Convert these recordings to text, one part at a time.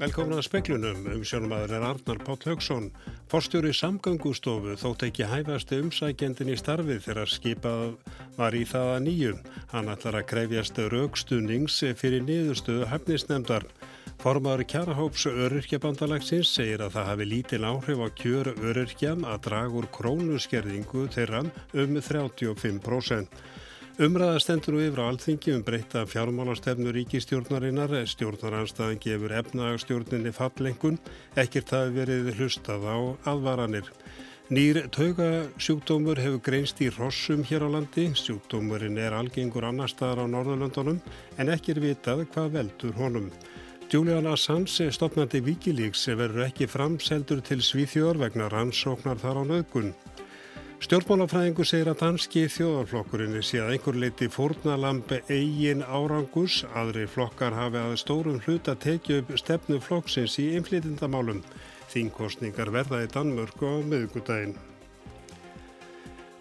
Velkomin að speklunum, umsjónumæður er Arnar Páll Haugsson. Forstjóri samgangustofu þótt ekki hæfasti umsækjendin í starfið þegar skipað var í það að nýjum. Hann ætlar að krefjast raukstuðnings fyrir niðurstöðu hefnisnemdar. Formaður kjarahóps öryrkjabandalagsins segir að það hafi lítil áhrif á kjör öryrkjam að draga úr krónuskerðingu þeirra um 35%. Umræða stendur nú yfir á alþingi um breyta fjármálastefnu ríkistjórnarinnar, stjórnaranstæðan gefur efnagstjórninni fallengun, ekkert hafi verið hlustað á aðvaranir. Nýr taugasjúkdómur hefur greinst í rossum hér á landi, sjúkdómurinn er algengur annar staðar á Norðurlöndunum en ekki er vitað hvað veldur honum. Julian Assange, stopnandi Wikileaks, verður ekki framseldur til Svíþjóðar vegna rannsóknar þar á nöðgun. Stjórnmálafræðingu segir að danski þjóðarflokkurinn sé að einhver leiti fórnalambi eigin árangus, aðri flokkar hafi að stórum hluta tekið upp stefnu flokksins í inflytindamálum. Þínkostningar verða í Danmörku á miðugudaginn.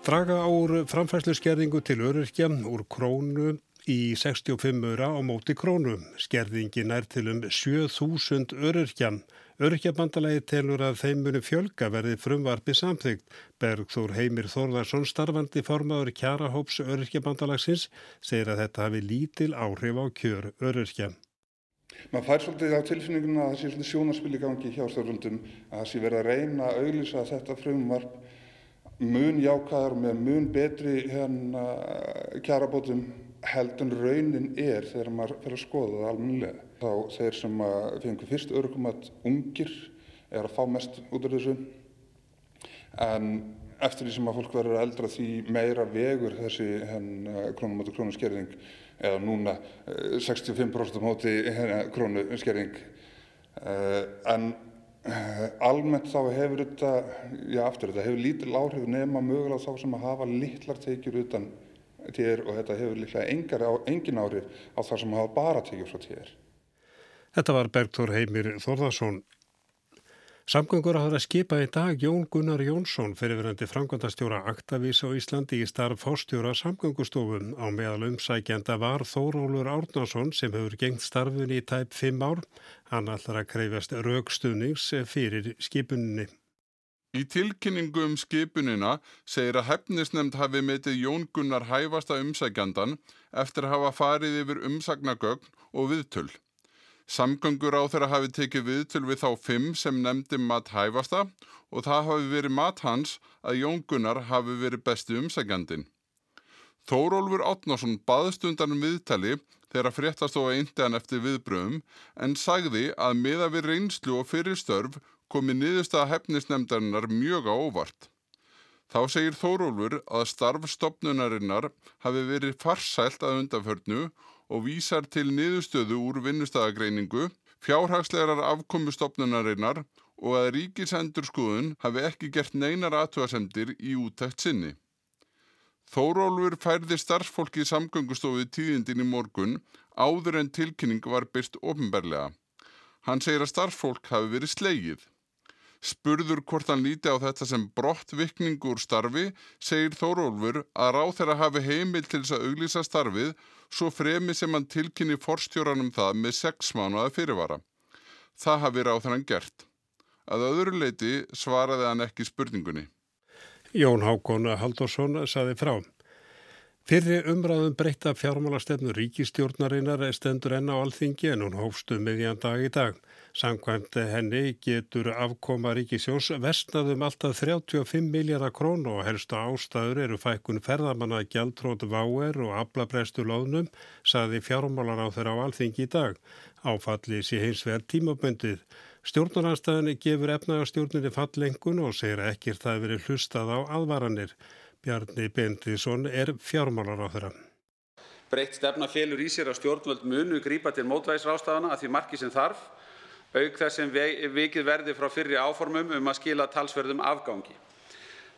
Draga ár framfæslu skerðingu til öryrkja úr krónu í 65 öra á móti krónu. Skerðingin er til um 7000 öryrkja. Örkjabandalagi telur að þeim muni fjölga verði frumvarpi samþygt. Bergþór Heimir Þórðarsson, starfandi formadur kjarahóps örkjabandalagsins, segir að þetta hafi lítil áhrif á kjör örkja. Man fær svolítið á tilfinninguna að það sé svolítið sjónarspil í gangi hjá stjórnvöldum að það sé verið að reyna að auðvisa þetta frumvarp mun jákaðar með mun betri hérna, kjarabótum heldun raunin er þegar maður fer að skoða það almennilega. Þá þeir sem fengur fyrst örgumat ungir er að fá mest út af þessu en eftir því sem að fólk verður eldra því meira vegur þessi krónum átta krónu skerðing eða núna 65% móti krónu skerðing en almennt þá hefur þetta, já aftur þetta hefur lítil áhrif nema mögulega þá sem að hafa litlar tekjur utan TR og þetta hefur líklega engin áhrif á það sem hafa bara tekið frá TR. Þetta var Bergþór Heimir Þorðarsson. Samgöngur að hafa skipað í dag Jón Gunnar Jónsson fyrirverandi framkvæmdastjóra Aktavís á Íslandi í starf fórstjóra samgöngustofum. Á meðal umsækjanda var Þórólur Árnason sem hefur gengt starfun í tæp 5 ár. Hann ætlar að kreyfast raukstuðnings fyrir skipuninni. Í tilkynningu um skipunina segir að hefnisnemnd hafi metið Jón Gunnar hæfasta umsækjandan eftir að hafa farið yfir umsagnagögn og viðtöl. Samgöngur á þeirra hafi tekið viðtöl við þá fimm sem nefndi mat hæfasta og það hafi verið mat hans að Jón Gunnar hafi verið besti umsækjandin. Þórólfur Átnarsson baðst undan um viðtali þegar fréttast á eindiðan eftir viðbröðum en sagði að miða við reynslu og fyrirstörf komi niðurstaða hefnisnemdarinnar mjög á óvart. Þá segir Þórólfur að starfstofnunarinnar hafi verið farsælt að undaförnu og vísar til niðurstöðu úr vinnustæðagreiningu, fjárhagslegar afkomustofnunarinnar og að ríkisendurskúðun hafi ekki gert neinar aðtúasemdir í útækt sinni. Þórólfur færði starfsfólki í samgöngustofu tíðindin í morgun áður en tilkynning var byrst ofinberlega. Hann segir að starfsfólk hafi verið slegið. Spurður hvort hann líti á þetta sem brottvikningu úr starfi segir Þórólfur að ráð þeirra hafi heimil til þess að auglýsa starfið svo fremi sem hann tilkynni forstjóranum það með sex mánuða fyrirvara. Það hafi ráð þeirra hann gert. Að öðru leiti svaraði hann ekki spurningunni. Jón Hákon Haldursson saði frá. Fyrri umræðum breytta fjármálastefnu ríkistjórnarinnar stendur enn á alþingi en hún hófstu miðjan dag í dag. Samkvæmt henni getur afkoma ríkisjós vestnaðum alltaf 35 miljardar krón og helstu ástæður eru fækkun ferðamanna gjaldrót váer og aflaprestu loðnum, saði fjármálar á þeirra á alþingi í dag. Áfalli sé hins vegar tímaböndið. Stjórnarnarstæðinni gefur efnagarstjórnirni fallengun og segir ekkir það verið hlustað á aðvaranir. Bjarni Bendisson er fjármálar á þeirra. Breytt stefna félur í sér að stjórnvöld munu grípa til mótvægisrástafana að því marki sem þarf, auk þess sem vikið verði frá fyrri áformum um að skila talsverðum afgangi.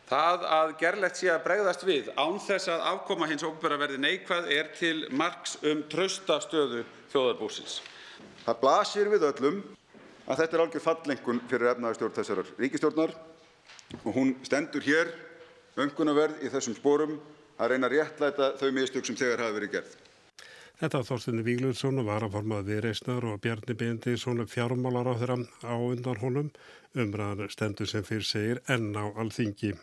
Það að gerlegt sé að bregðast við án þess að afkoma hins óbera verði neikvað er til marks um trösta stöðu þjóðarbúsins. Það blasir við öllum að þetta er algjör fallengun fyrir efnaðarstjórn þessarar ríkistjórnar og hún stendur hér öngunarverð í þessum sporum að reyna að réttlæta þau mistök sem þegar hafa verið gerð. Þetta Þorstinni Víglundsson var að formað viðreysnar og Bjarni Bendi svona fjármálar á þeirra á undan honum umræðan stendur sem fyrir segir enn á alþingi.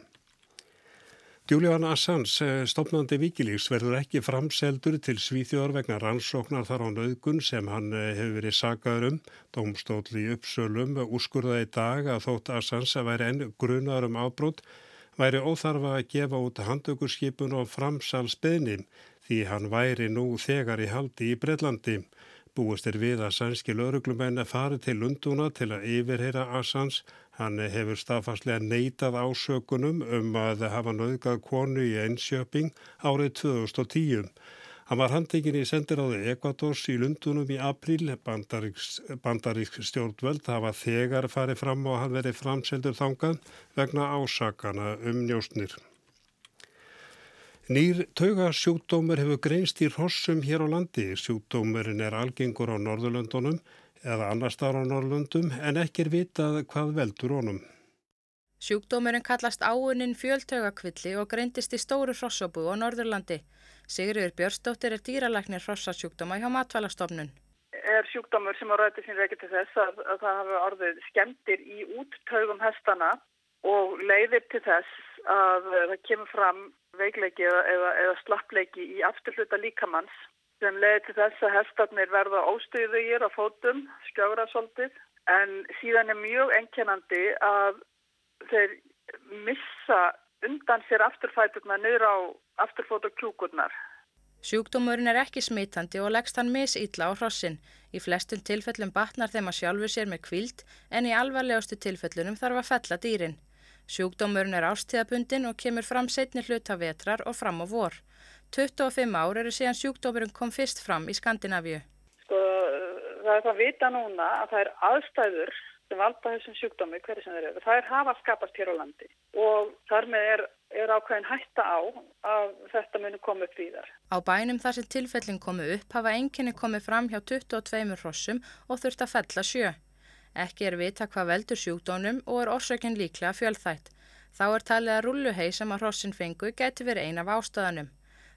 Julian Assange, eh, stopnandi Víkilíks, verður ekki framseldur til Svíþjóðar vegna rannsóknar þar á nöðgun sem hann eh, hefur verið sagaður um. Dómstóli uppsölum úrskurðaði dag að þótt Assange að væri enn grunar um ábrót væri óþarfa að gefa út handaukurskipun og framsalsbeðni því hann væri nú þegar í haldi í Breitlandi. Búist er við að sænski lauruglumenn fari til Lunduna til að yfirheyra Assange. Hann hefur staðfastlega neitað ásökunum um að hafa nöðgað konu í einsjöping árið 2010. Hann var handekinn í sendiráði Ekvators í Lundunum í april. Bandaríks stjórnvöld hafa þegar farið fram og hann verið framseldur þangað vegna ásakana um njóstnir. Nýr taugasjúkdómur hefur greinst í hossum hér á landi. Sjúkdómurinn er algengur á Norðurlöndunum eða annar starf á Norðurlöndum en ekki er vitað hvað veldur honum. Sjúkdómurinn kallast áunin fjöldtaugakvilli og greindist í stóru hrossobú á Norðurlandi. Sigriður Björnsdóttir er dýralæknir hrossasjúkdóma hjá matvælastofnun. Er sjúkdómur sem á ræti sín reykja til þess að, að það hafi orðið skemmtir í úttaugum hestana og leiðir til þess að það kemur fram veikleiki eða, eða, eða slappleiki í afturhluta líkamanns sem leiðir til þess að hestarnir verða óstöðugir á fótum, skjára svolítið en síðan er mjög enkennandi að þeir missa undan sér afturfæturna niður á afturfót og kjúkurnar. Sjúkdómurinn er ekki smitandi og leggst hann misýtla á hrossin. Í flestum tilfellum batnar þeim að sjálfu sér með kvild en í alvarlegustu tilfellunum þarf að fella dýrin. Sjúkdómurinn er ástíðabundin og kemur fram setni hluta vetrar og fram á vor. 25 ár eru síðan sjúkdómurinn kom fyrst fram í Skandinavíu. Sko, það er það að vita núna að það er aðstæður valda þessum sjúkdómi, hverju sem þeir eru. Það er hafa skapast hér á landi og þar með er, er ákveðin hætta á að þetta muni koma upp víðar. Á bænum þar sem tilfellin komu upp hafa enginni komið fram hjá 22 hrossum og þurft að fella sjö. Ekki er vita hvað veldur sjúkdónum og er orsökinn líklega fjölþætt. Þá er talið að rulluhei sem að hrossin fengu geti verið ein af ástöðanum.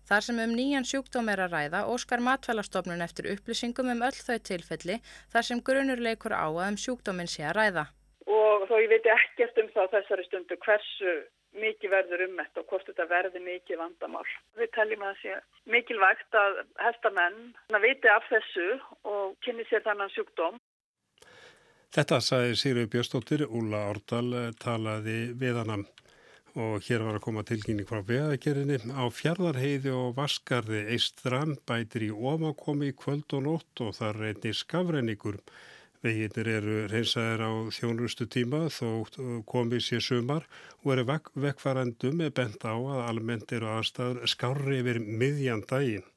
Þar sem um nýjan sjúkdóm er að ræða óskar matfælastofnun eftir upplýsingum um öll þau tilfelli þar sem grunur leikur á að um sjúkdóminn sé að ræða. Og þó ég veit ekkert um það þessari stundu hversu mikið verður um þetta og hvort þetta verður mikið vandamál. Við teljum að það sé mikilvægt að hestamenn viti af þessu og kynni sér þannan sjúkdóm. Þetta sagði Sýru Björnstóttir, Úla Árdal talaði við hann og hér var að koma tilkynning frá veðakerinni á fjardarheiði og vaskarði eistran bætir í omakomi kvöld og nótt og það reynir skafræningur. Veginir eru reynsaðir á þjónustu tíma þó komið sér sumar og eru vekkvarandum með bent á að almennt eru aðstæður skárri yfir miðjan daginn.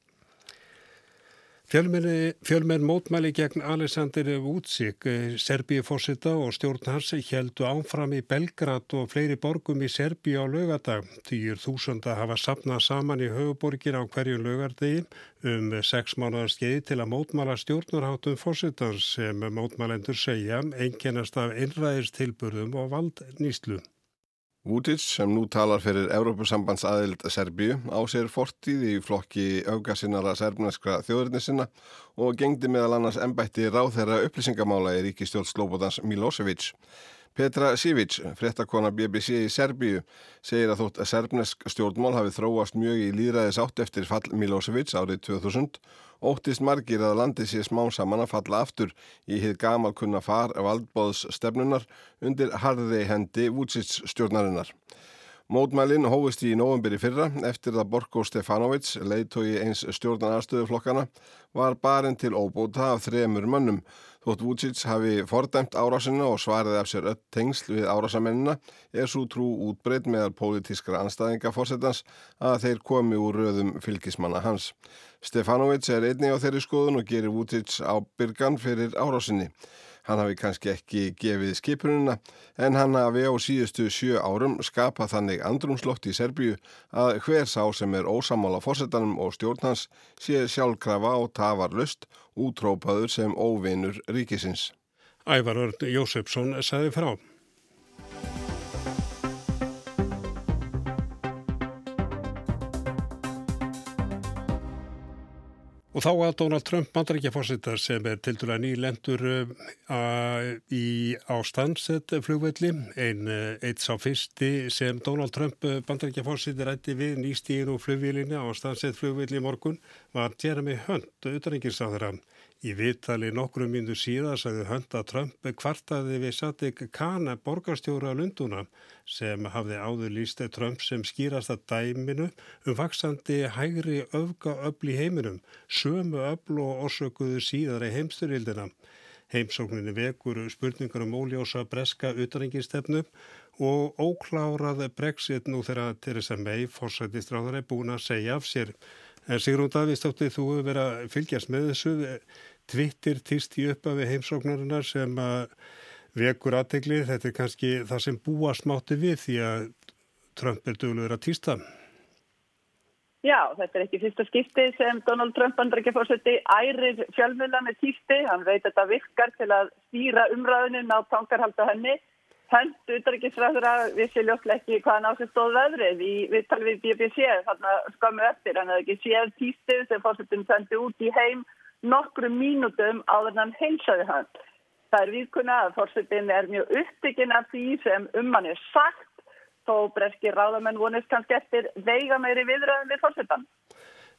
Fjölmenn mótmæli gegn Alexander Vucic, eh, Serbíu fórsita og stjórn hans heldu áfram í Belgrad og fleiri borgum í Serbíu á lögadag. Týjur þúsunda hafa sapnað saman í höfuborgin á hverjum lögardegi um sex mánuðar skeiði til að mótmæla stjórnarhátum fórsitans sem mótmælendur segja einkennast af einræðistilburðum og valdnýslu. Vucic sem nú talar fyrir Európusambands aðild Serbíu á sér fortíð í flokki augasinara serbneskra þjóðurnisina og gengdi meðal annars ennbætti ráðherra upplýsingamála í ríkistjórn Slobodans Milosevic. Petra Sivic, frettakona BBC í Serbíu, segir að þótt að serbnesk stjórnmál hafi þróast mjög í líðræðis átt eftir fall Milosevic árið 2000 óttist margir að landi sé smá saman að falla aftur í hitt gamal kunna far af aldbóðs stefnunar undir harði hendi Vucic stjórnarinnar. Mótmælinn hófist í novemberi fyrra eftir að Borko Stefanovic, leiðtói eins stjórnarnarstöðuflokkana, var barinn til óbóta af þremur mönnum. Þótt Vucic hafi fordæmt árásina og svariði af sér öll tengsl við árásamennina er svo trú útbreytt meðal pólitískra anstæðinga fórsetans að þeir komi úr röðum fylgismanna hans. Stefanovic er einni á þeirri skoðun og gerir Vucic ábyrgan fyrir árásinni. Hann hafi kannski ekki gefið skipununa en hann hafi á síðustu sjö árum skapað þannig andrumsloft í Serbíu að hver sá sem er ósamála fórsetanum og stjórnhans sé sjálfkrafa og tafar lust útrópaður sem óvinur ríkisins. Ævar Örn Jósefsson sagði frá. Og þá að Donald Trump bandarækjafórsitar sem er til dæla nýlendur uh, í, á Stansett flugvelli, einn uh, eitt sá fyrsti sem Donald Trump bandarækjafórsitar rætti við nýstígin og flugvílinni á Stansett flugvelli í morgun var Jeremy Hunt, auðvitaðringisáður hann. Í viðtali nokkrum mínu síðan sagði Hönda Trump kvartaði við Sadik Khan borgarstjóra Lunduna sem hafði áður lísti Trump sem skýrast að dæminu um vaksandi hægri öfgaöfl í heiminum, sömu öfl og orsökuðu síðar í heimsturildina. Heimsókninni vekur spurningar um óljósa breska utrengistefnu og óklárað Brexit nú þegar Theresa May fórsættistráðar er búin að segja af sér. En Sigrún Davíðstóttir, þú hefur verið að fylgjast með þessu. Twitter týst í uppafi heimsóknarinnar sem að vekur aðtegli. Þetta er kannski það sem búast mátti við því að Trump er dögulegur að týsta. Já, þetta er ekki fyrsta skipti sem Donald Trump fórseti ærir fjölmjöla með týsti. Hann veit að þetta virkar til að stýra umræðunum á tankarhalda henni. Hönd utryggisræður að við séum ljóslega ekki hvaðan á sem stóð veðrið í viðtal við BBC þarna skömmu eftir. Hann hefði ekki séð týstið sem fórsetum sendi út í heim nokkru mínutum áður hann heilsaði hann. Það er viðkunna að fórsetin er mjög upptikinn af því sem um hann er sagt þó breski ráðamenn vonist kannski eftir veiga meiri viðröðum við fórsetan.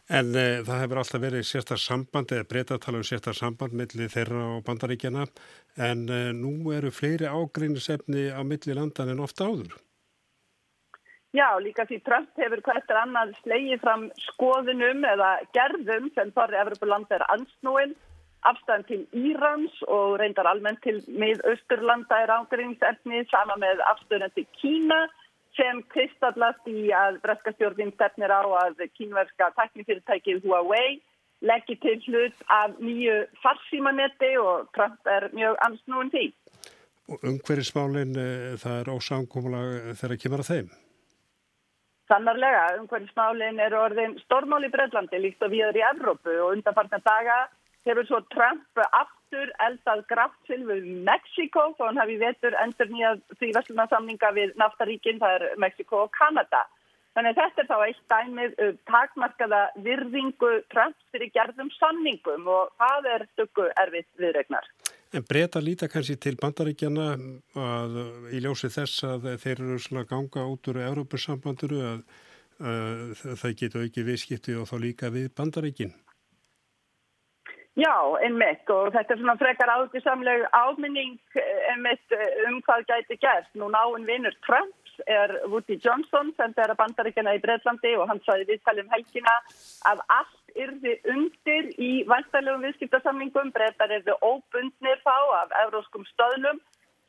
En e, það hefur alltaf verið sérstar samband eða breyta að tala um sérstar samband millir þeirra og bandaríkjana en e, nú eru fleiri ágreinisefni á milli landan en ofta áður. Já, líka því Trump hefur hvertur annað slegið fram skoðunum eða gerðum sem þorri Evropaland er ansnúin, afstæðan til Írans og reyndar almennt til mið-austurlanda er ágreiningsefni sama með afstöðan til Kína sem kristallast í að breskastjórnin stefnir á að kínverska teknifyrirtækið Huawei leggir til hlut af nýju farsímanetti og Trump er mjög ansnúin því. Og umhverjismálinn, eh, það er ósamkómulega þegar kemur að þeim? Sannarlega, umhverjismálinn er orðin stórmál í Breitlandi líkt og við erum í Evrópu og undanfarnar daga hefur svo Trump aftur eldað graftsilfu í Mexiko þó hann hafi vetur endur nýjað fríverslunarsamninga við naftaríkinn, það er Mexiko og Kanada. Þannig að þetta er þá eitt dæmið um takmarkaða virðingu Trump fyrir gerðum samningum og það er stökku erfitt viðregnar. En breyta líta kannski til bandaríkjana að í ljósi þess að þeir eru svona ganga út úr Európusambanduru að, að það getur ekki viðskipti og þá líka við bandaríkin. Já, einmitt og þetta er svona frekar áðursamleg áminning einmitt um hvað gæti gert. Nú náinn vinnur Trumps er Woody Johnson sem er að bandaríkjana í Breitlandi og hann saði viðtalið um helgina að allt yrði undir í vantarlegum viðskiptarsamlingum. Breitar yrði óbundnir þá af euróskum stöðlum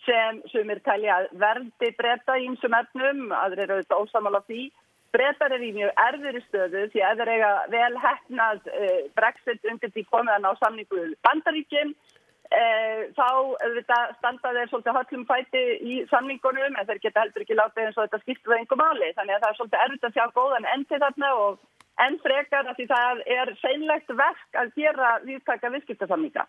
sem sumir talja verði breyta í einsum efnum, aðri eru auðvitað ósamála því. Bretar er í mjög erfiðri stöðu því að þeir eiga vel hefnað uh, Brexit undir því komiðan á samningu bandaríkjum. Uh, þá auðvitað standa þeir svolítið höllum fæti í samningunum en þeir geta heldur ekki látið eins og þetta skiptu það einhver máli. Þannig að það er svolítið erfitt að sjá góðan endi þarna og enn frekar að því það er seinlegt verk að gera viðtaka viðskiptasamninga.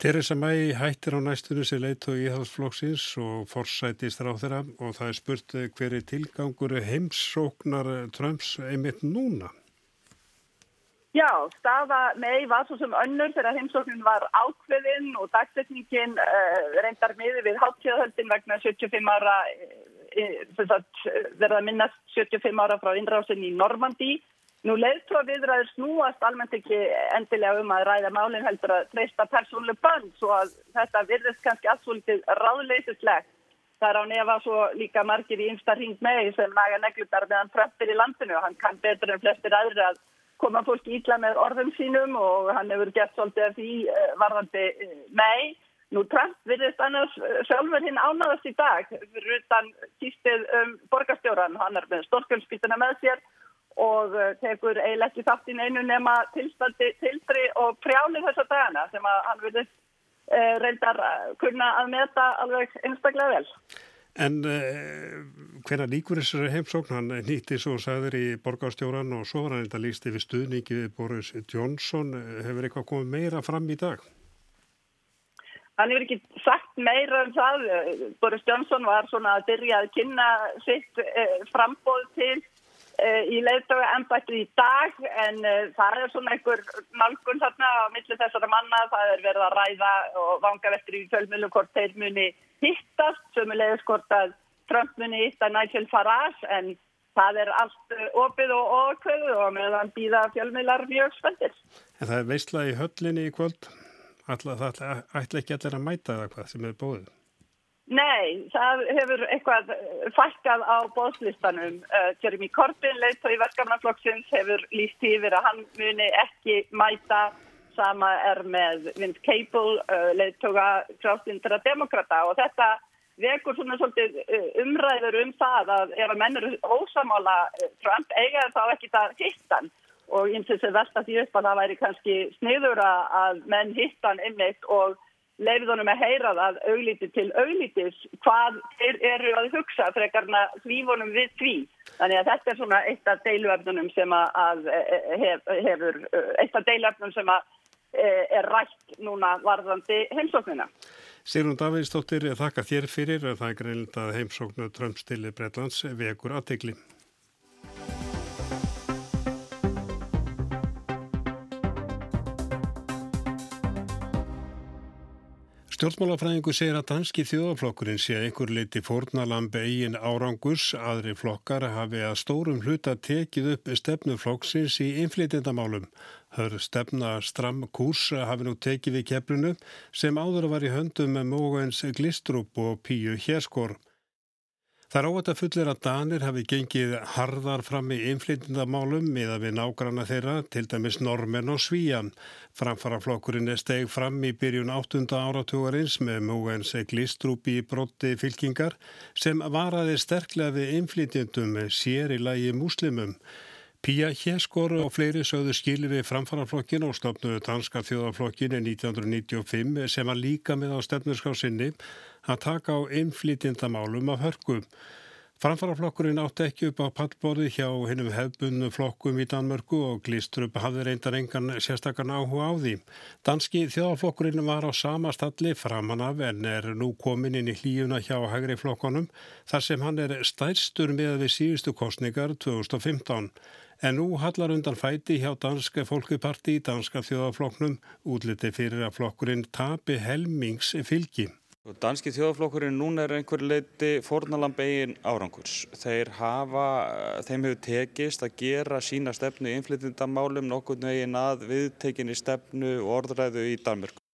Theresa May hættir á næstunum sem leitt og íhalsflokksins og forsætist á þeirra og það er spurt hver er tilgangur heimsóknar Trumps einmitt núna? Já, staða May var svo sem önnur þegar heimsóknin var ákveðinn og dagsetningin uh, reyndar miði við háttíðahöldin vegna 75 ára, uh, verða minnast 75 ára frá innrásin í Normandi Nú leiðtóa viðræður snúast almennt ekki endilega um að ræða málinn heldur að treysta persónuleg bönn svo að þetta virðist kannski allt svolítið ráðleysislegt. Það er á nefa svo líka margir í einsta ring með sem naga neglutar meðan fröppir í landinu og hann kann betur en flestir aðri að koma fólki ítla með orðum sínum og hann hefur gett svolítið af því varðandi mei. Nú Trump virðist annars sjálfur hinn ánáðast í dag fyrir utan kýstið um borgarstjóran. Hann er með stórkjölspítuna með sér og tekur eiginlega ekki þátt í einu nema tilstandi, tildri og prjáli þessa dagana sem hann uh, reyndar kunna að meta alveg einstaklega vel. En uh, hvena líkur þessari heimsókn, hann nýtti svo sagður í borgarstjóran og svo var hann þetta líst yfir stuðningi við Boris Johnson, hefur eitthvað komið meira fram í dag? Hann hefur ekki sagt meira um það, Boris Johnson var svona að byrja að kynna sitt uh, frambóð til í leiðtöga ennbættu í dag en uh, það er svona einhver nálgun þarna á milli þessara manna, það er verið að ræða og vanga vettur í fjölmjölu hvort þeir muni hittast, sömulegis hvort að Trump muni hitta Nigel Farage en það er allt opið og okvöðu og meðan býða fjölmjölar mjög spöndir. En það er veistlega í höllinni í kvöld, ætla, það ætla ekki allir að mæta eða hvað sem er bóðið? Nei, það hefur eitthvað fælkað á bóðslistanum. Uh, Jeremy Corbyn, leitt í verkefnaflokksins, hefur líst yfir að hann muni ekki mæta. Sama er með Vince Cable, uh, leittóga krásindra demokrata og þetta vekur svona svolítið umræður um það að ef að menn eru ósamála Trump eiga þá ekki það hittan og eins og þess að velta því upp að það væri kannski sniður að menn hittan ymmit og leifðunum að heyra það auglítið til auglítis hvað þeir eru að hugsa frekarna svífunum við því. Þannig að þetta er svona eitt af deiluöfnunum sem að hef, hefur, eitt af deiluöfnunum sem að Eh, er rætt núna varðandi heimsóknina. Sigrun Davíðsdóttir, þakka þér fyrir að það er greinilega að heimsóknu Trump-stili Breitlands vekur aðtegli. Stjórnmálafræðingu segir að danski þjóðaflokkurinn sé einhver leiti fórnalambi eigin árangus, aðri flokkar hafi að stórum hluta tekið upp stefnuflokksins í inflytindamálum. Hör stefna stram kurs hafi nú tekið við keflunu sem áður var í höndum með mógans glistrup og píu hérskor. Það er óvægt að fullir að Danir hafi gengið harðar fram í inflytindamálum miða við nágranna þeirra, til dæmis normen og svíjan. Framfaraflokkurinn er steg fram í byrjun 8. áratugarins með múens glistrúpi í brotti fylkingar sem varaði sterklega við inflytindum sér í lagi múslimum. Pía Hjeskor og fleiri sögðu skilir við framfaraflokkin og stopnuðu danska þjóðaflokkin í 1995 sem var líka með á stefnurskrásinni að taka á innflýtindamálum af hörku. Framfaraflokkurinn átti ekki upp á pallborði hjá hennum hefbunnu flokkum í Danmörku og Glistrup hafði reyndar engan sérstakarn áhuga á því. Danski þjóðaflokkurinn var á sama stalli framan af en er nú komin inn í hlíuna hjá hægri flokkonum þar sem hann er stærstur með við síðustu kostningar 2015. En nú hallar undan fæti hjá Danska fólkuparti í Danska þjóðafloknum útliti fyrir að flokkurinn tapi helmings fylgi. Danski þjóðaflokkurinn núna er einhver leiti fornalambeigin árangurs. Þeir hafa, þeim hefur tekist að gera sína stefnu í inflytindamálum nokkur negin að viðtekinni stefnu og orðræðu í Danmörku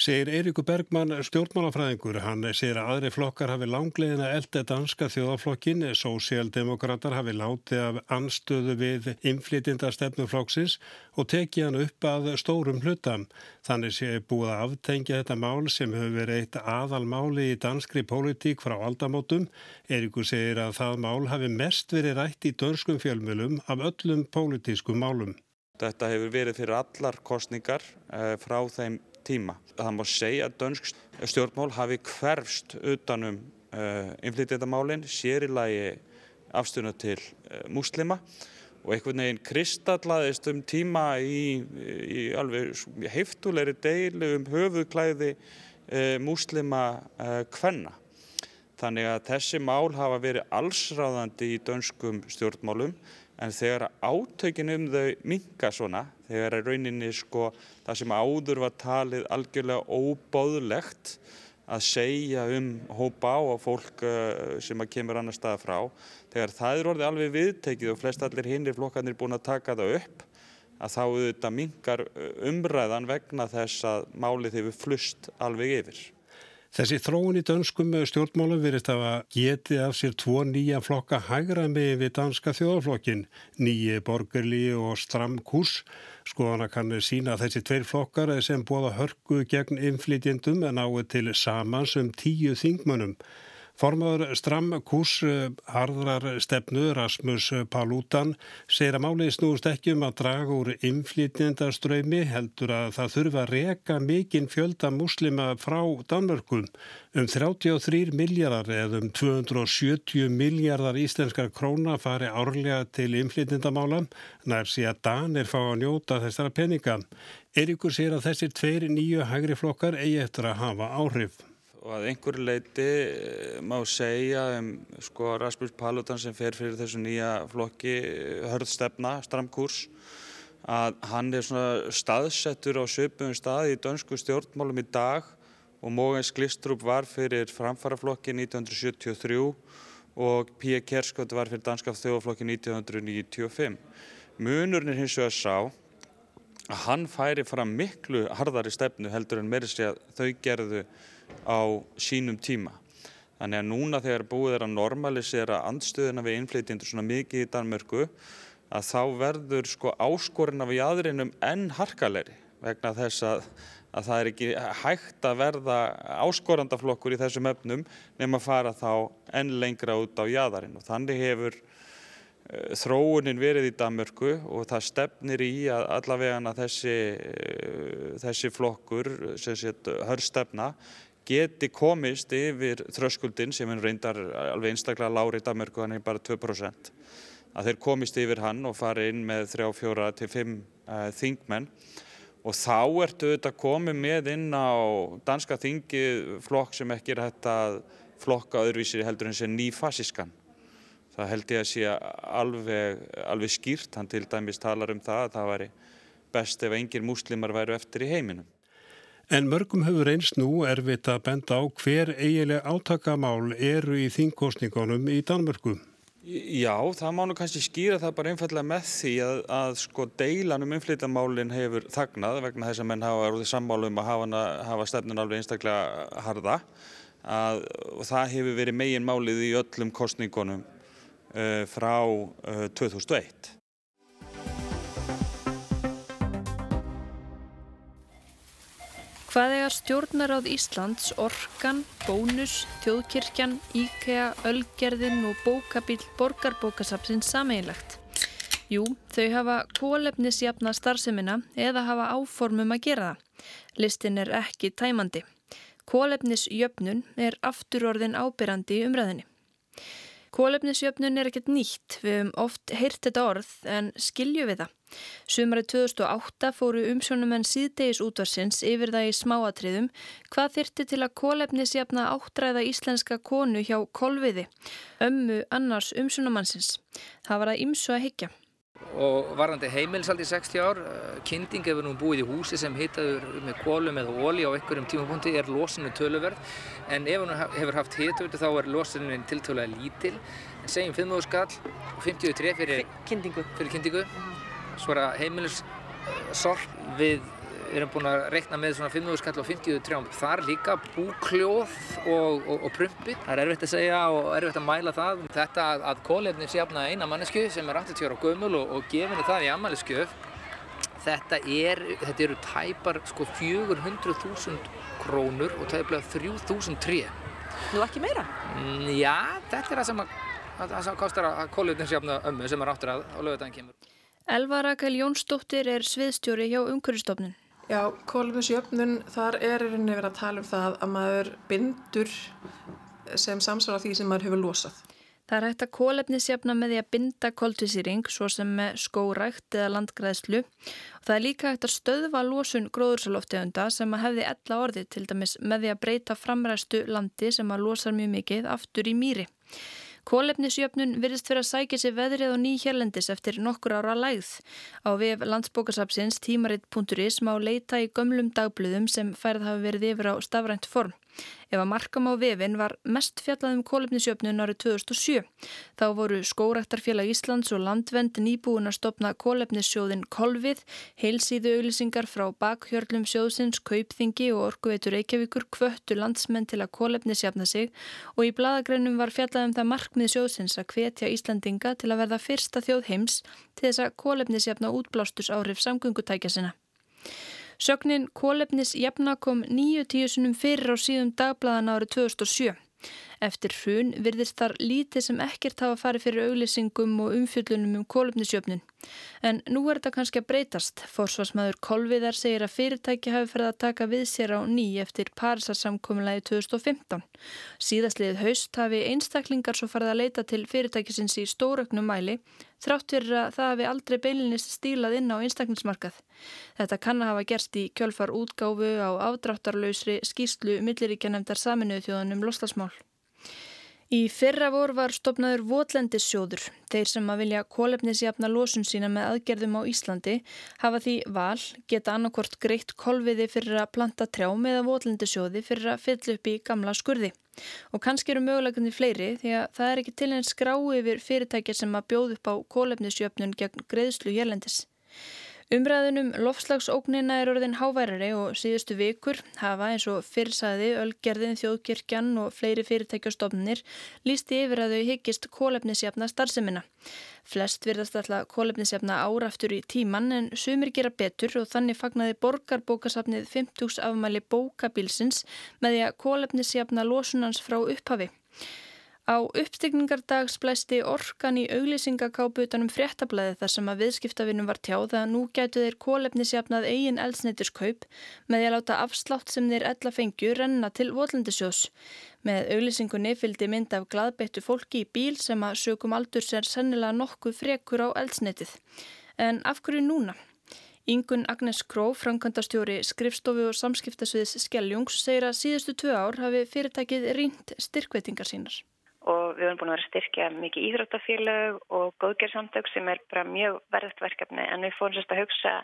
segir Eiríku Bergmann stjórnmálafræðingur. Hann segir að aðri flokkar hafi langlegin að elda danska þjóðaflokkin, sósialdemokrater hafi látið af anstöðu við inflytinda stefnuflokksins og tekið hann upp að stórum hlutam. Þannig sé búið að aftengja þetta mál sem hefur verið eitt aðal máli í danskri pólitík frá aldamótum. Eiríku segir að það mál hafi mest verið rætt í dönskum fjölmjölum af öllum pólitískum málum. Þetta hefur verið fyrir allar kostningar eh, frá þeim tíma. Það má segja að dönsk stjórnmál hafi hverfst utanum uh, eh, innflytjandamálinn, sér í lagi afstöðuna til uh, múslima og einhvern veginn kristallaðist um tíma í, í alveg heiftulegri deilu um höfuðklæði uh, múslima kvenna. Þannig að þessi mál hafa verið allsráðandi í dönskum stjórnmálum en þegar átökin um þau minga svona, þegar er rauninni sko það sem áður var talið algjörlega óbóðlegt að segja um hópa á og fólk uh, sem að kemur annar staða frá, þegar það er orðið alveg viðtekið og flest allir hinnir flokkarnir búin að taka það upp, að þá auðvitað mingar uh, umræðan vegna þess að málið hefur flust alveg yfir. Þessi þróun í dönskum stjórnmálum verist að geti af sér tvo nýja flokka hægra með við danska þjóðaflokkin, nýji borgerli og stram kurs. Skoðana kann sína þessi tveir flokkar sem bóða hörku gegn inflytjendum en áið til samans um tíu þingmönnum. Formadur Stram Kús harðrar stefnu Rasmus Palútan segir að málið snúst ekki um að draga úr inflytjendaströymi heldur að það þurfa að reka mikinn fjölda muslima frá Danmörkum. Um 33 miljardar eða um 270 miljardar íslenskar króna fari árlega til inflytjendamálan nær sé að Danir fá að njóta þessara peninga. Erikur segir að þessir tveir nýju hægri flokkar eigi eftir að hafa áhrif og að einhverju leiti eh, má segja um sko Rasmus Paludan sem fer fyrir þessu nýja flokki hörðstefna, stramkurs að hann er svona staðsettur á söpum stað í dönsku stjórnmálum í dag og Mógens Glistrup var fyrir framfaraflokki 1973 og Pia Kerskot var fyrir danska þjóðflokki 1995. Munurinn hins vegar sá að hann færi fram miklu harðari stefnu heldur en meiri sé að þau gerðu á sínum tíma. Þannig að núna þegar búið er að normalisera andstöðuna við innflytjendur svona mikið í Danmörku að þá verður sko áskorinn af í aðrinum enn harkalegri vegna þess að, að það er ekki hægt að verða áskorandaflokkur í þessum öfnum nema að fara þá enn lengra út á jæðarinn og þannig hefur Eh, þróunin verið í Danmörku og það stefnir í að allavega þessi, eh, þessi flokkur, hörstefna, geti komist yfir þröskuldin sem er reyndar alveg einstaklega lári í Danmörku, hann er bara 2%. Að þeir komist yfir hann og fari inn með 3-4 til 5 uh, þingmenn og þá ertu auðvitað komið með inn á danska þingi flokk sem ekki er hægt að flokka öðruvísir heldur en sem nýfasískan það held ég að sé alveg, alveg skýrt, hann til dæmis talar um það að það væri best ef engir múslimar væru eftir í heiminum. En mörgum hefur eins nú erfitt að benda á hver eigileg átakamál eru í þingkostningunum í Danmörku. Já, það má nú kannski skýra það bara einfallega með því að, að sko deilan um innflytjamálinn hefur þagnað vegna þess að menn hafa orðið sammálu um að hafa, hafa stefnun alveg einstaklega harða að, og það hefur verið megin málið í öllum kostningunum uh, frá uh, 2001. Hvað egar stjórnaráð Íslands, Orkan, Bónus, Þjóðkirkjan, IKEA, Ölgerðin og bókabill Borgarbókasapsins sameinlegt? Jú, þau hafa kólefnisjafna starfsemina eða hafa áformum að gera það. Listin er ekki tæmandi. Kólefnisjöfnun er afturorðin ábyrrandi í umræðinni. Kólefnisjöfnun er ekkert nýtt, við hefum oft heyrt þetta orð en skilju við það. Sumarið 2008 fóru umsjónumenn síðdegis útvarsins yfir það í smáatriðum hvað þyrti til að kólefnisjafna áttræða íslenska konu hjá Kolviði, ömmu annars umsjónumannsins. Það var að ymsu að higgja og varðandi heimilsald í 60 ár eh, kynding hefur nú búið í húsi sem hitaður með kólum eða óli á einhverjum tímapunkti er losinu töluverð. En ef hún hefur haft hitvöldu þá er losinu tiltölulega lítil. En segjum 5 skall og 53 fyrir kyndingu, fyrir kyndingu. Svo er það heimilssorg við Við erum búin að rekna með svona 500 skall og 50 trjám. Það er líka búkljóð og, og, og prumpi. Það er erfitt að segja og erfitt að mæla það. Þetta að, að kólefni séfna eina mannesku sem er 80 ára gömul og, og gefinu það í ammæliskjöf. Þetta, er, þetta eru tæpar sko 400.000 krónur og tæplega 3.000 tré. Nú ekki meira? Mm, já, þetta er það sem, að, að, að kostar að kólefni séfna ömmu sem er áttur að lögutæðin kemur. Elva Rakel Jónsdóttir er sviðstjóri hjá Umhverfstofnun. Já, kólefnisjöfnun, þar er veginn verið að tala um það að maður bindur sem samsvara því sem maður hefur losað. Það er hægt að kólefnisjöfna með því að binda koltvísýring svo sem með skórækt eða landgræðslu og það er líka hægt að stöðva losun gróðursaloftegunda sem að hefði ella orði til dæmis með því að breyta framræstu landi sem að losar mjög mikið aftur í mýri. Kólefnisjöfnun virðist fyrir að sækja sér veðrið og nýjherlendis eftir nokkur ára lægð. Á vef landsbókasapsins tímaritt.is má leita í gömlum dagblöðum sem færð hafi verið yfir á stafrænt form. Ef að markam á vefin var mest fjallað um kólefnisjöfnun árið 2007. Þá voru Skóraktarfélag Íslands og Landvend nýbúin að stopna kólefnissjóðin Kolvið, heilsíðu auglisingar frá bakhjörlum sjóðsins, kaupþingi og orkuveitur Reykjavíkur kvöttu landsmenn til að kólefnisjafna sig og í bladagreinum var fjallað um það markmið sjóðsins að hvetja Íslandinga til að verða fyrsta þjóð heims til þess að kólefnisjafna útblástus árif samgöngutækja sinna. Sögnin Kólefnis jafna kom nýju tíu sunum fyrir á síðum dagbladana árið 2007. Eftir hrun virðist þar lítið sem ekkert hafa farið fyrir auglýsingum og umfjöllunum um kólumnisjöfnun. En nú er þetta kannski að breytast. Forsvarsmaður Kolviðar segir að fyrirtæki hafi ferið að taka við sér á ný eftir Parísarsamkominlagi 2015. Síðastliðið haust hafi einstaklingar svo farið að leita til fyrirtækisins í stóröknum mæli þrátt fyrir að það hafi aldrei beilinist stílað inn á einstaklingsmarkað. Þetta kann að hafa gerst í kjölfar útgáfu á afdráttarlausri skýslu milliríkjanemdar saminuðu þjóðanum loslasmál. Í fyrra vor var stopnaður Votlendissjóður. Þeir sem að vilja kólefnisjafna losun sína með aðgerðum á Íslandi hafa því val geta annarkort greitt kolviði fyrir að planta trjám eða Votlendissjóði fyrir að fylla upp í gamla skurði. Og kannski eru mögulegandi fleiri því að það er ekki til einn skrá yfir fyrirtækja sem að bjóð upp á kólefnisjöfnun gegn greiðslu hérlendis. Umræðunum lofslagsóknina er orðin háværari og síðustu vikur hafa eins og fyrrsaði Ölgerðin, Þjóðkirkjan og fleiri fyrirtækjastofnunir lísti yfir að þau hyggist kólefnisjafna starfseminna. Flest virðast alltaf kólefnisjafna áraftur í tíman en sumir gera betur og þannig fagnaði borgarbókasafnið 50 afmæli bókabilsins með því að kólefnisjafna losunans frá upphafi. Á uppstigningardag splæsti orkan í auglýsingakápu utanum fréttablaði þar sem að viðskiptavinnum var tjáð að nú gætu þeir kólefnisjafnað eigin eldsneiturskaup með því að láta afslátt sem þeir ella fengju renna til votlendisjós. Með auglýsingunni fylgdi mynd af gladbeittu fólki í bíl sem að sögum aldur sér sennilega nokkuð frekur á eldsneitið. En af hverju núna? Ingun Agnes Kró, framkvæmdastjóri skrifstofu og samskiptasviðs Skelljungs, segir að síðustu tvö ár hafi fyrirtækið rínt styrkveitingar sínar og við höfum búin að vera styrkja mikið íþróttafélag og góðgerðsamtök sem er bara mjög verðast verkefni. En við fórum sérst að hugsa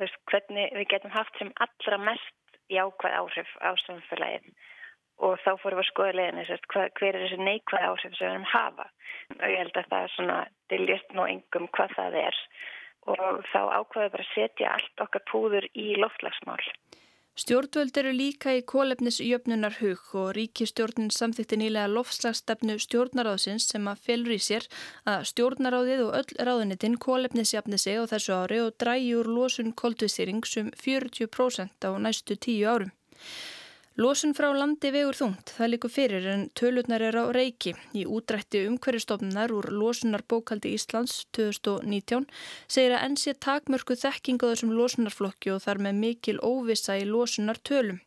veist, hvernig við getum haft sem allra mest jákvæð áhrif á samfélagið. Og þá fórum við að skoða leginni hver er þessi neikvæð áhrif sem við höfum hafa? Og ég held að það er svona diljast nú engum hvað það er. Og þá ákvaðum við bara að setja allt okkar púður í loftlagsmál Stjórnvöld eru líka í kólefnisjöfnunar hug og ríkistjórnin samþýtti nýlega lofslagsstefnu stjórnaráðsins sem að felur í sér að stjórnaráðið og öll ráðunitin kólefnisjafni sig á þessu ári og drægi úr losun koldvisýring sem 40% á næstu tíu árum. Lósun frá landi vegur þungt, það líkur fyrir en tölurnar er á reiki. Í útrætti umhverjastofnunar úr Lósunar bókaldi Íslands 2019 segir að enn sé takmörku þekking á þessum lósunarflokki og þar með mikil óvisa í lósunar tölum.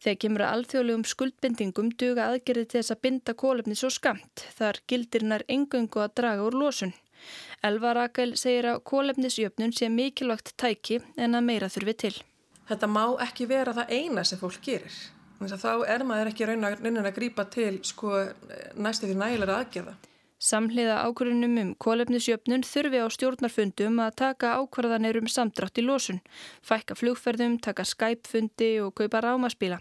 Þegar kemur að alþjóðlegum skuldbendingum duga aðgerði til þess að binda kólefni svo skamt. Þar gildirinnar engöngu að draga úr lósun. Elva Rakel segir að kólefnisjöfnun sé mikilvægt tæki en að meira þurfi til. Þetta má ekki vera það eina sem fólk gerir þá er maður ekki raunin að grípa til sko, næstu því nægilega aðgerða. Samhliða ákvörðunum um kólefnisjöfnun þurfi á stjórnarfundum að taka ákvarðanir um samdrátt í losun, fækka flugferðum, taka skæpfundi og kaupa rámaspíla.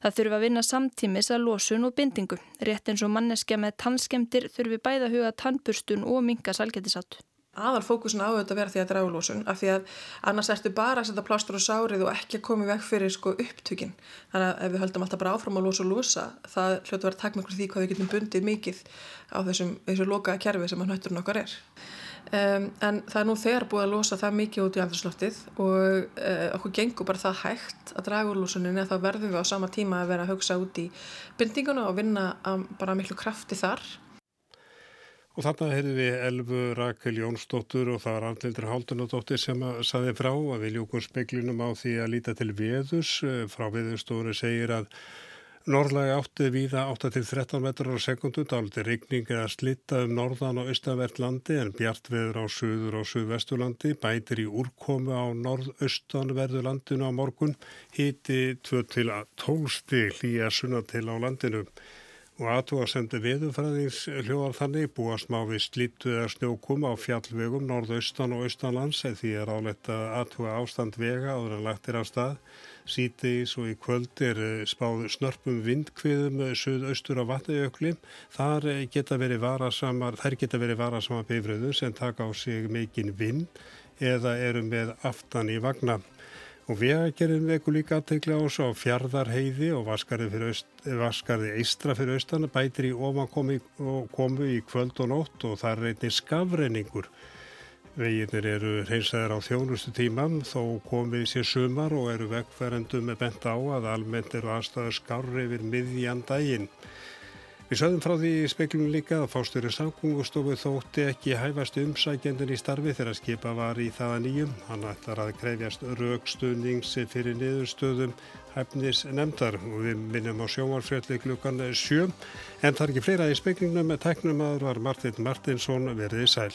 Það þurfi að vinna samtímis að losun og bindingu. Rétt eins og manneskja með tannskemdir þurfi bæða huga tannburstun og minga salgætisátt aðal fókusin á þetta verði að draga lósun af því að annars ertu bara að setja plástur og sárið og ekki að koma í vekk fyrir sko upptökin. Þannig að ef við höldum alltaf bara áfram að lósa og lósa það hljótu að vera takmörkur því hvað við getum bundið mikið á þessum, þessu lokaða kerfi sem að nötturinn okkar er. Um, en það er nú þegar búið að lósa það mikið út í andurslóttið og uh, okkur gengur bara það hægt að draga úr lósuninni að þá verðum við á sama tíma að vera að hugsa út í bindinguna og þarna heyrðum við Elfu Rakel Jónsdóttur og það var Arnildur Haldunadóttir sem saði frá að við ljúkum speklinum á því að líta til veðus. Frá veðustofunu segir að norðlagi átti viða 8-13 metrar á sekundu, dáliti rigning eða slitta um norðan og austanvert landi en bjart veður á söður og söðvestulandi, bætir í úrkomu á norðaustanverðu landinu á morgun, hiti 2-12 stil í að sunna til á landinu og aðtúa sendi viðufræðings hljóðar þannig búast má við slítu eða snjókum á fjallvegum norðaustan og austanlands eða því er áletta aðtúa ástand vega áður en lagt er á stað. Sýtis og í kvöld er spáð snörpum vindkviðum söðaustur á vatnajökli. Þar geta verið varasamar, þær geta verið varasamar beifröðu sem taka á sig mikinn vind eða eru með aftan í vagna. Og vegagerðin veku líka aðtegla á svo fjardarheiði og vaskarði eistra fyrir austan bætir í ofan komu í kvöld og nótt og það reynir skafreiningur. Veginir eru reynsaðar á þjónustu tíman þó komið sér sumar og eru vegferendum með bent á að almennt eru aðstæðu skarri yfir miðjan daginn. Við sögðum frá því í speklunum líka að fásturinn samgöngustofu þótti ekki hæfast umsækjandin í starfi þegar skipa var í það að nýjum. Hann ætlar að krefjast raukstuðnings fyrir niðurstöðum hæfnis nefndar og við minnum á sjómarfjöldi klukkan 7. En það er ekki fleira í speklunum með teknum aður var Martin Martinsson verið í sæl.